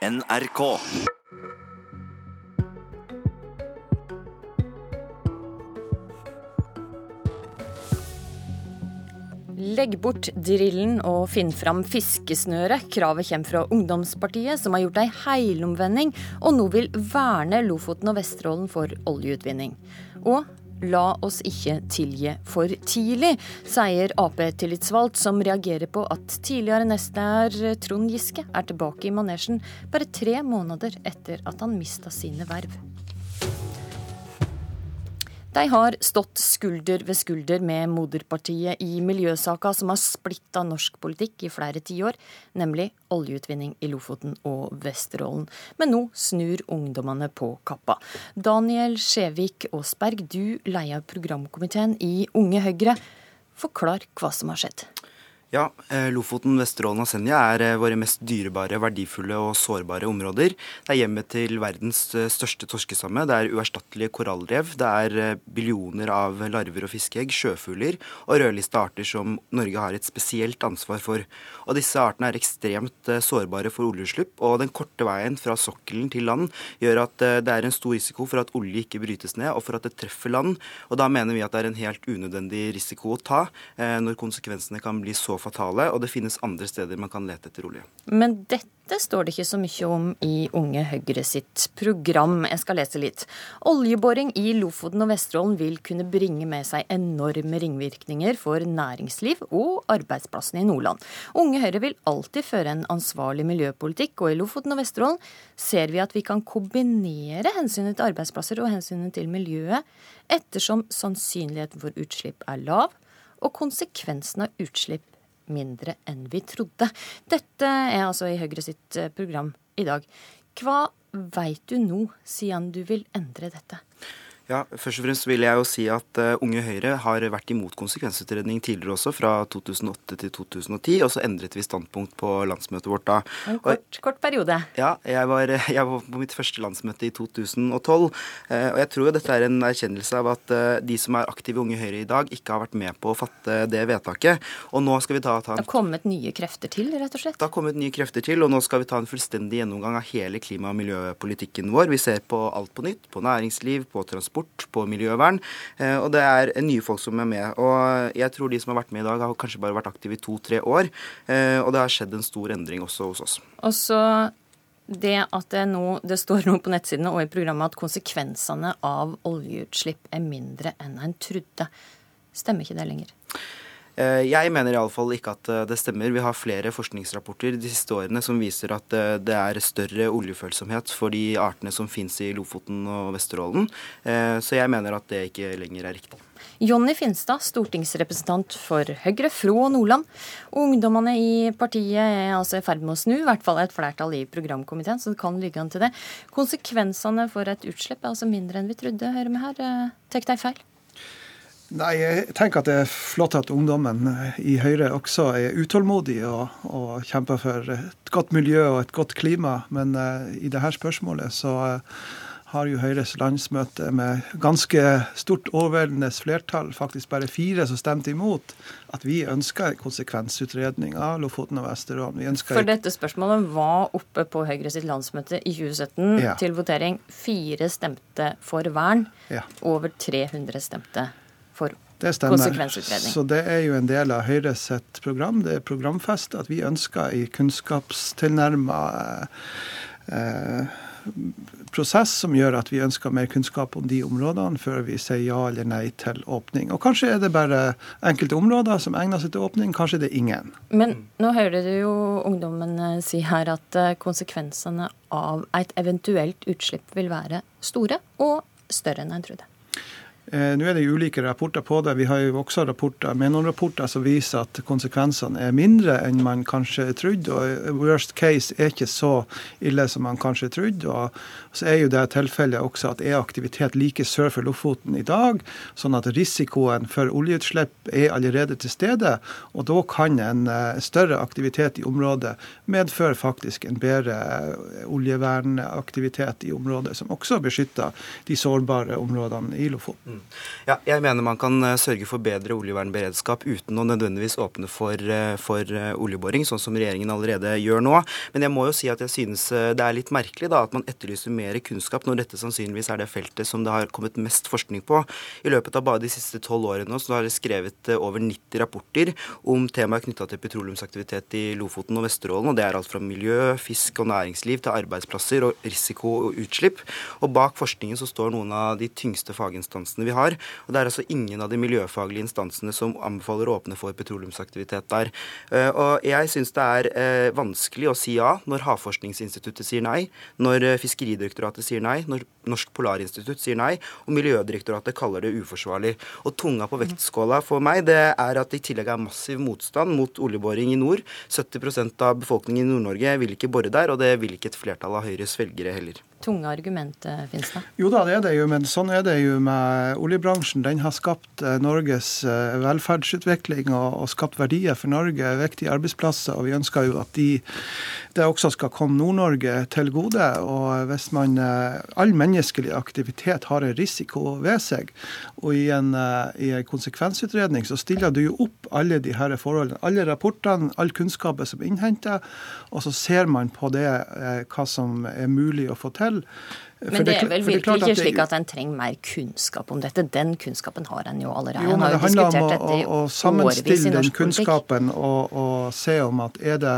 NRK. Legg bort drillen og finn fram fiskesnøret. Kravet kommer fra Ungdomspartiet, som har gjort ei heilomvending og nå vil verne Lofoten og Vesterålen for oljeutvinning. Og La oss ikke tilgi for tidlig, sier Ap-tillitsvalgt, som reagerer på at tidligere nestleder Trond Giske er tilbake i manesjen bare tre måneder etter at han mista sine verv. De har stått skulder ved skulder med moderpartiet i miljøsaka som har splitta norsk politikk i flere tiår, nemlig oljeutvinning i Lofoten og Vesterålen. Men nå snur ungdommene på kappa. Daniel Skjevik Aasberg, du leier programkomiteen i Unge Høyre. Forklar hva som har skjedd. Ja, eh, Lofoten, Vesterålen og Senja er eh, våre mest dyrebare, verdifulle og sårbare områder. Det er hjemmet til verdens eh, største torskestamme. Det er uerstattelige korallrev. Det er billioner av larver og fiskeegg, sjøfugler og rødliste arter som Norge har et spesielt ansvar for. Og disse artene er ekstremt sårbare for oljeutslipp, og den korte veien fra sokkelen til land gjør at det er en stor risiko for at olje ikke brytes ned, og for at det treffer land. Og da mener vi at det er en helt unødvendig risiko å ta, når konsekvensene kan bli så fatale, og det finnes andre steder man kan lete etter olje. Men dette står det ikke så mye om i Unge Høyre sitt program. Jeg skal lese litt. Oljeboring i Lofoten og Vesterålen vil kunne bringe med seg enorme ringvirkninger for næringsliv og arbeidsplassene i Nordland. Unge Høyre vil alltid føre en ansvarlig miljøpolitikk, og i Lofoten og Vesterålen ser vi at vi kan kombinere hensynet til arbeidsplasser og hensynet til miljøet, ettersom sannsynligheten for utslipp er lav og konsekvensen av utslipp mindre enn vi trodde. Dette er altså i Høyre sitt eh, program i dag. Hva veit du nå, siden du vil endre dette? Ja, Først og fremst vil jeg jo si at uh, Unge Høyre har vært imot konsekvensutredning tidligere også, fra 2008 til 2010. Og så endret vi standpunkt på landsmøtet vårt da. En kort, og, kort periode. Ja, jeg var, jeg var, på mitt første landsmøte i 2012. Uh, eh, og jeg tror jo dette er en erkjennelse av at uh, de som er aktive i Unge Høyre i dag, ikke har vært med på å fatte det vedtaket. Og nå skal vi ta, ta en... Det har kommet nye krefter til, rett og slett? Det har kommet nye krefter til, og nå skal vi ta en fullstendig gjennomgang av hele klima- og miljøpolitikken vår. Vi ser på alt på nytt. På næringsliv, på transport transport, på miljøvern. Eh, og det er nye folk som er med. Og jeg tror de som har vært med i dag, har kanskje bare vært aktive i to-tre år. Eh, og det har skjedd en stor endring også hos oss. Og så det at det, nå, det står nå på nettsidene og i programmet at konsekvensene av oljeutslipp er mindre enn en trodde. Stemmer ikke det lenger? Eh, jeg mener iallfall ikke at eh, det stemmer. Vi har flere forskningsrapporter de siste årene som viser at eh, det er større oljefølsomhet for de artene som finnes i Lofoten og Vesterålen. Så jeg mener at det ikke lenger er riktig. Jonny Finstad, stortingsrepresentant for Høyre, og Nordland. Ungdommene i partiet er altså i ferd med å snu, i hvert fall et flertall i programkomiteen, så det kan ligge an til det. Konsekvensene for et utslipp er altså mindre enn vi trodde, hører vi her. Tar de feil? Nei, Jeg tenker at det er flott at ungdommen i Høyre også er utålmodig og, og kjemper for et godt miljø og et godt klima. Men uh, i dette spørsmålet så uh, har jo Høyres landsmøte med ganske stort overveldende flertall, faktisk bare fire som stemte imot, at vi ønsker konsekvensutredning av Lofoten og Vesterålen. For dette spørsmålet var oppe på Høyre sitt landsmøte i 2017 ja. til votering. Fire stemte for vern. Ja. Over 300 stemte for det stemmer. Så det er jo en del av Høyre sitt program. Det er programfest at vi ønsker i kunnskapstilnærma eh, prosess som gjør at vi ønsker mer kunnskap om de områdene før vi sier ja eller nei til åpning. Og kanskje er det bare enkelte områder som egner seg til åpning, kanskje det er ingen. Men nå hører du jo ungdommen eh, si her at eh, konsekvensene av et eventuelt utslipp vil være store og større enn en trodde. Eh, nå er det ulike rapporter på det. Vi har jo også rapporter, Menon-rapporter som viser at konsekvensene er mindre enn man kanskje trodde. og Worst case er ikke så ille som man kanskje trodde. og Så er jo det tilfellet også at er aktivitet like sør for Lofoten i dag. Sånn at risikoen for oljeutslipp er allerede til stede. Og da kan en eh, større aktivitet i området medføre faktisk en bedre eh, oljevernaktivitet i området, som også beskytter de sårbare områdene i Lofoten. Ja, jeg mener man kan eh, sørge for bedre oljevernberedskap uten å nødvendigvis åpne for, eh, for, eh, oljeboring, sånn som regjeringen allerede gjør nå. Men jeg må jo si at jeg synes det er litt merkelig da, at man etterlyser mer kunnskap når dette sannsynligvis er det feltet som det har kommet mest forskning på. I løpet av bare de siste tolv årene så har det skrevet over 90 rapporter om temaer knytta til petroleumsaktivitet i Lofoten og Vesterålen. og Det er alt fra miljø, fisk og næringsliv til arbeidsplasser og risiko og utslipp. Og bak forskningen så står noen av de tyngste faginstansene vi har. og Det er altså ingen av de miljøfaglige instansene som anbefaler å åpne for petroleumsaktivitet der. Eh, og Jeg syns det er eh, vanskelig å si ja når Havforskningsinstituttet sier nei, når eh, Fiskeridirektoratet sier nei, når Norsk Polarinstitutt sier nei, og Miljødirektoratet kaller det uforsvarlig. Og tunga på vektskåla for meg det er at det i tillegg er massiv motstand mot oljeboring i nord. 70% av befolkningen i Nord-Norge vil ikke bore der, og det vil ikke et flertall av Høyres velgere heller tunge argumentet, Finstad? Jo da, det er det jo, men sånn er det jo med oljebransjen. Den har skapt eh, Norges eh, velferdsutvikling og, og skapt verdier for Norge, viktige arbeidsplasser. Og vi ønsker jo at de, det også skal komme Nord-Norge til gode. Og hvis man eh, All menneskelig aktivitet har en risiko ved seg. Og i en, i en konsekvensutredning så stiller du jo opp alle de her forholdene. Alle rapportene, all kunnskapen som er innhenta, og så ser man på det hva som er mulig å få til selv. Men det er vel virkelig ikke slik at en trenger mer kunnskap om dette. Den kunnskapen har en jo allerede. Jo, men det handler om å, å, sammenstille den kunnskapen og, og, se om at er det,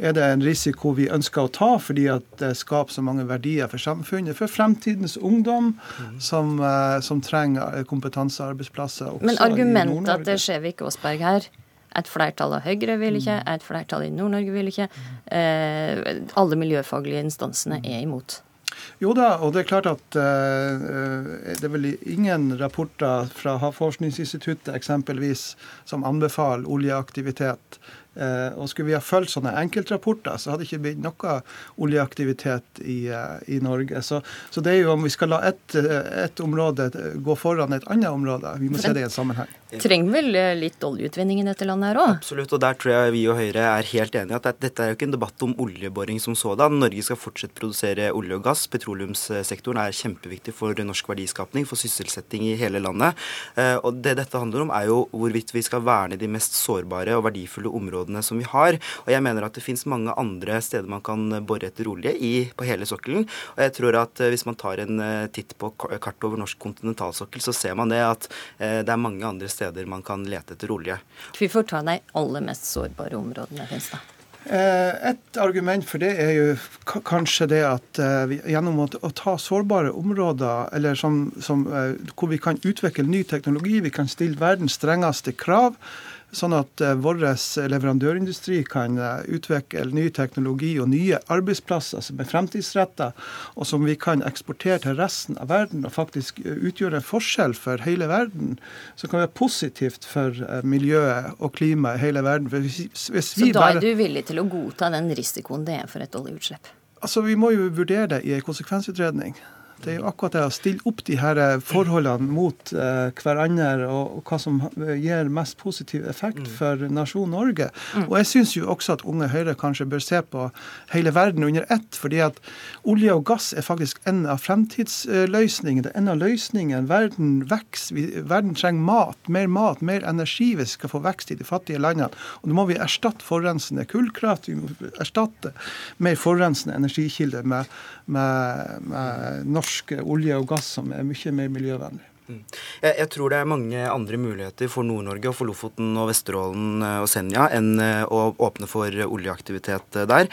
er det en risiko vi ønsker å ta fordi at det skaper så mange verdier for samfunnet, for fremtidens ungdom mm. som, uh, som, trenger kompetansearbeidsplasser. Også Men argumentet skjer ved Åsberg her, et flertall av Høyre vil ikke, et flertall i Nord-Norge vil ikke. Eh, alle miljøfaglige instansene er imot. Jo da, og det er klart at uh, det er vel ingen rapporter fra Havforskningsinstituttet eksempelvis som anbefaler oljeaktivitet og skulle vi ha fulgt sånne enkeltrapporter, så hadde det ikke blitt noe oljeaktivitet i, eh, i Norge. Så, så, det er jo om vi skal la ett et område gå foran et annet område. Vi må se det i en sammenheng. Trenger vel eh, litt oljeutvinning i dette landet her òg? Absolutt, og der tror jeg vi og Høyre er helt enige. at Dette er jo ikke en debatt om oljeboring som sådan. Norge skal fortsette produsere olje og gass. Petroleumssektoren er kjempeviktig for norsk verdiskapning, for sysselsetting i hele landet. Og det dette handler om, er jo hvorvidt vi skal verne de mest sårbare og verdifulle områdene områdene som vi har. Og jeg mener at det finnes mange andre steder man kan bore etter olje i, på hele sokkelen. Og jeg tror at eh, hvis man tar en eh, titt på kart over norsk kontinentalsokkel, så ser man det at eh, det er mange andre steder man kan lete etter olje. Hvorfor ta de aller mest sårbare områdene, Finstad. Et argument for det er jo kanskje det at gjennom å, ta sårbare områder, eller som, som, hvor vi kan utvikle ny teknologi, vi kan stille verdens strengeste krav, sånn at uh, vår leverandørindustri kan uh, utvikle ny teknologi og nye arbeidsplasser som er fremtidsretta, og som vi kan eksportere til resten av verden og faktisk utgjøre en forskjell for hele verden, som kan være positivt for miljøet og klimaet i hele verden. Hvis, hvis Så da er du villig til å godta den risikoen det er for et oljeutslipp? Altså, Vi må jo vurdere det i en konsekvensutredning. Det er jo akkurat det å stille opp de her eh, forholdene mot eh, hverandre, og, og, hva som gir mest positiv effekt mm. for nasjonen Norge. Mm. Og jeg syns jo også at Unge Høyre kanskje bør se på hele verden under ett. fordi at olje og gass er faktisk en av fremtidsløsningene. Det er en av løsningene. Verden vokser. Verden trenger mat. Mer mat, mer energi hvis vi skal få vekst i de fattige landene. Og nå må vi erstatte forurensende kullkraft. Vi må erstatte mer forurensende energikilder med, med, med norsk norsk olje og gass som er mye mer miljøvennlig. Mm. Jeg, jeg, tror det er mange andre muligheter for Nord-Norge og for Lofoten og Vesterålen eh, og Senja enn eh, å åpne for oljeaktivitet eh, der.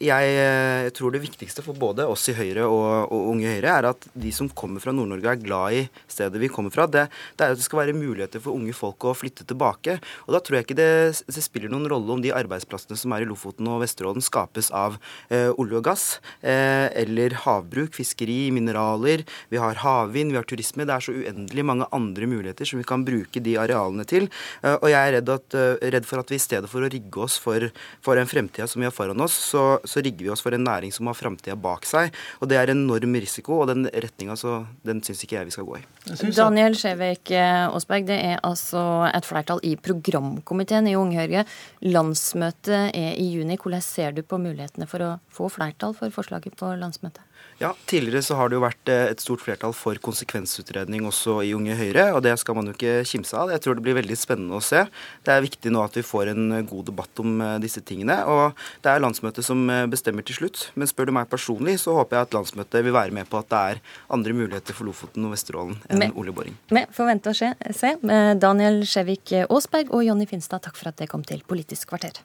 Jeg tror det viktigste for både oss i Høyre og, og Unge Høyre er at de som kommer fra Nord-Norge er glad i stedet vi kommer fra. Det, det, er at det skal være muligheter for unge folk å flytte tilbake. Og da tror jeg ikke det, det spiller noen rolle om de arbeidsplassene som er i Lofoten og Vesterålen skapes av eh, olje og gass eh, eller havbruk, fiskeri, mineraler. Vi har havvind, vi har turisme. Det det er så uendelig mange andre muligheter som vi kan bruke de arealene til. Eh, og jeg er redd, at, eh, redd for at vi i stedet for å rigge oss for, for en fremtid som vi har foran oss, så, så rigger vi oss for en næring som har framtida bak seg. Og det er enorm risiko, og den retninga den syns ikke jeg vi skal gå i. Daniel Skjevek Aasberg, det er altså et flertall i programkomiteen i Ung Høyre. Landsmøtet er i juni. Hvordan ser du på mulighetene for å få flertall for forslaget på landsmøtet? Ja, Tidligere så har det jo vært eh, et stort flertall for konsekvensutredning også i Unge Høyre, og det skal man jo ikke kimse av. Jeg tror det blir veldig spennende å se. Det er viktig nå at vi får en god debatt om disse tingene. Og det er landsmøtet som bestemmer til slutt. Men spør du meg personlig, så håper jeg at landsmøtet vil være med på at det er andre muligheter for Lofoten og Vesterålen enn oljeboring. Vi får vente og se. Daniel Skjevik Aasberg og Jonny Finstad, takk for at det kom til Politisk kvarter.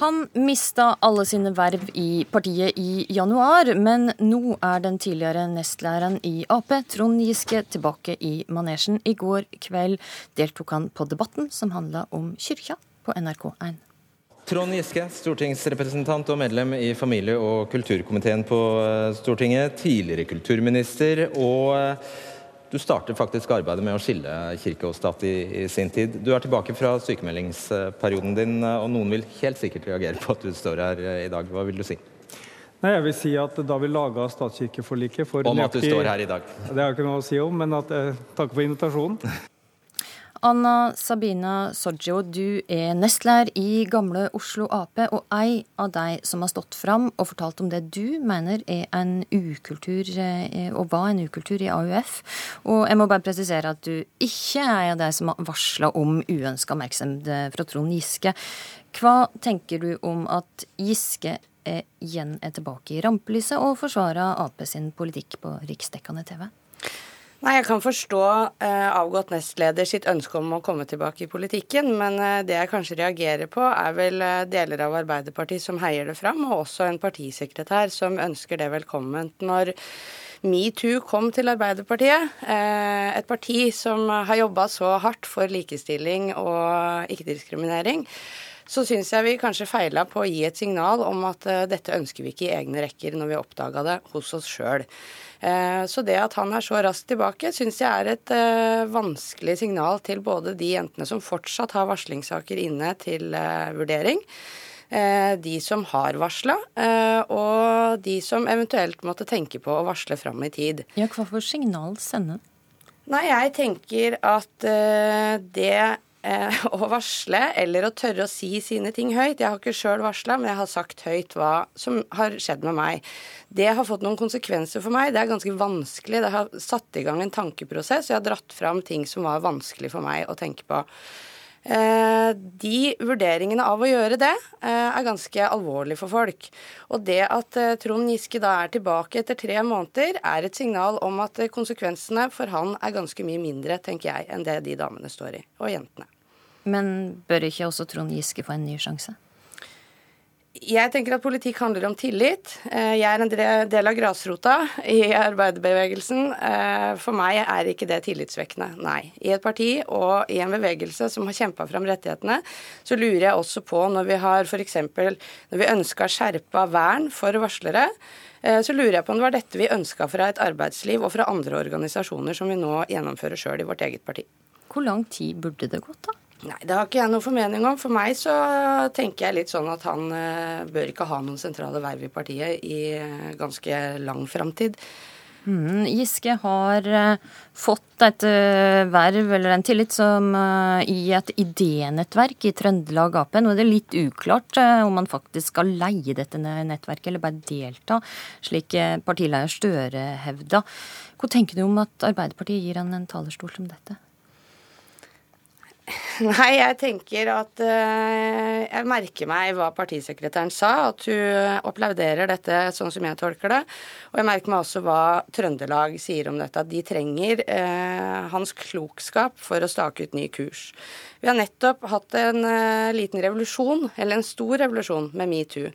Han mista alle sine verv i partiet i januar, men nå er den tidligere nestlæreren i Ap, Trond Giske, tilbake i manesjen. I går kveld deltok han på Debatten, som handla om kyrkja, på NRK1. Trond Giske, stortingsrepresentant og medlem i familie- og kulturkomiteen på eh, Stortinget. Tidligere kulturminister og eh, du startet faktisk arbeidet med å skille kirke og stat i, i, sin tid. Du er tilbake fra sykemeldingsperioden din, og noen vil helt sikkert reagere på at du står her i dag. Hva vil du si? Nei, jeg vil si at Da vi laga statskirkeforliket for Om at du står her i dag? Det har jeg ikke noe å si om, men at eh, takk for invitasjonen. Anna Sabina Soggio, du er nestlærer i Gamle Oslo Ap, og ei av de som har stått fram og fortalt om det du mener er en ukultur, eh, og var en ukultur i AUF. Og jeg må bare presisere at du ikke er av de som har varsla om uønska oppmerksomhet fra Trond Giske. Hva tenker du om at Giske er igjen er tilbake i rampelyset og forsvarer Ap sin politikk på riksdekkende TV? Nei, Jeg kan forstå eh, avgått nestleder sitt ønske om å komme tilbake i politikken, men eh, det jeg kanskje reagerer på, er vel eh, deler av Arbeiderpartiet som heier det fram, og også en partisekretær som ønsker det velkomment. Når metoo kom til Arbeiderpartiet, eh, et parti som har jobba så hardt for likestilling og ikke-diskriminering, så syns jeg vi kanskje feila på å gi et signal om at eh, dette ønsker vi ikke i egne rekker når vi oppdaga det hos oss sjøl. Eh, så det at han er så raskt tilbake, syns jeg er et eh, vanskelig signal til både de jentene som fortsatt har varslingssaker inne til vurdering, de som har varsla, og de som eventuelt måtte tenke på å varsle fram i tid. Ja, Hva for signal sende? Nei, jeg tenker at det eh, å varsle eller å tørre å si sine ting høyt. Jeg har ikke sjøl varsla, men jeg har sagt høyt hva som har skjedd med meg. Det har fått noen konsekvenser for meg. Det er ganske vanskelig. Det har satt i gang en tankeprosess, og jeg har dratt fram ting som var vanskelig for meg å tenke på. Eh, de vurderingene av å gjøre det eh, er ganske alvorlig for folk. Og det at eh, Trond Giske da er tilbake etter tre måneder, er et signal om at konsekvensene for han er ganske mye mindre, tenker jeg, enn det de damene står i, og jentene. Men bør ikke også Trond Giske få en ny sjanse? Jeg tenker at politikk handler om tillit. Eh, jeg er en del av grasrota i arbeiderbevegelsen. Eh, for meg er ikke det tillitsvekkende, nei. I et parti og i en bevegelse som har kjempa fram rettighetene, så lurer jeg også på når vi har f.eks. når vi ønska skjerpa vern for varslere, eh, så lurer jeg på om det var dette vi ønska fra et arbeidsliv og fra andre organisasjoner som vi nå gjennomfører sjøl i vårt eget parti. Hvor lang tid burde det gått, da? Nei, det har ikke jeg noen formening om. For meg så tenker jeg litt sånn at han uh, bør ikke ha noen sentrale verv i partiet i uh, ganske lang framtid. Mm, Giske har uh, fått et verv eller en tillit som i et idénettverk i Trøndelag Ap. Nå er det litt uklart om han faktisk skal leie dette nettverket eller bare delta, slik partileder Støre hevda. Hva tenker du om at Arbeiderpartiet gir han en talerstol som dette? Nei, jeg tenker at uh, Jeg merker meg hva partisekretæren sa, at hun applauderer dette sånn som jeg tolker det. Og jeg merker meg også hva Trøndelag sier om dette, at de trenger uh, hans klokskap for å stake ut ny kurs. Vi har nettopp hatt en uh, liten revolusjon, eller en stor revolusjon, med metoo.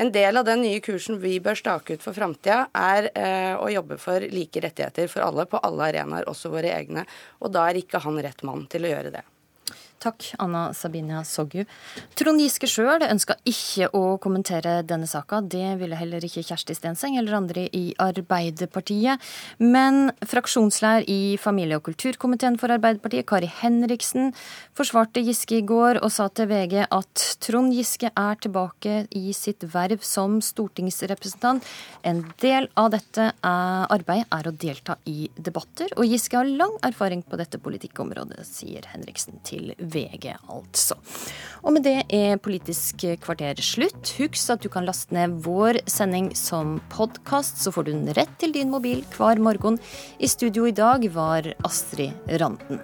En del av den nye kursen vi bør stake ut for framtida, er å jobbe for like rettigheter for alle på alle arenaer, også våre egne. Og da er ikke han rett mann til å gjøre det. Takk, Anna Sabina Soggu. Trond Giske sjøl ønska ikke å kommentere denne saka. Det ville heller ikke Kjersti Stenseng eller andre i Arbeiderpartiet. Men fraksjonslærer i familie- og kulturkomiteen for Arbeiderpartiet, Kari Henriksen, forsvarte Giske i går og sa til VG at Trond Giske er tilbake i sitt verv som stortingsrepresentant. En del av dette arbeidet er å delta i debatter, og Giske har lang erfaring på dette politikkområdet, sier Henriksen til VG. VG, altså. Og med det er Politisk kvarter slutt. Husk at du kan laste ned vår sending som podkast, så får du den rett til din mobil hver morgen. I studio i dag var Astrid Randen.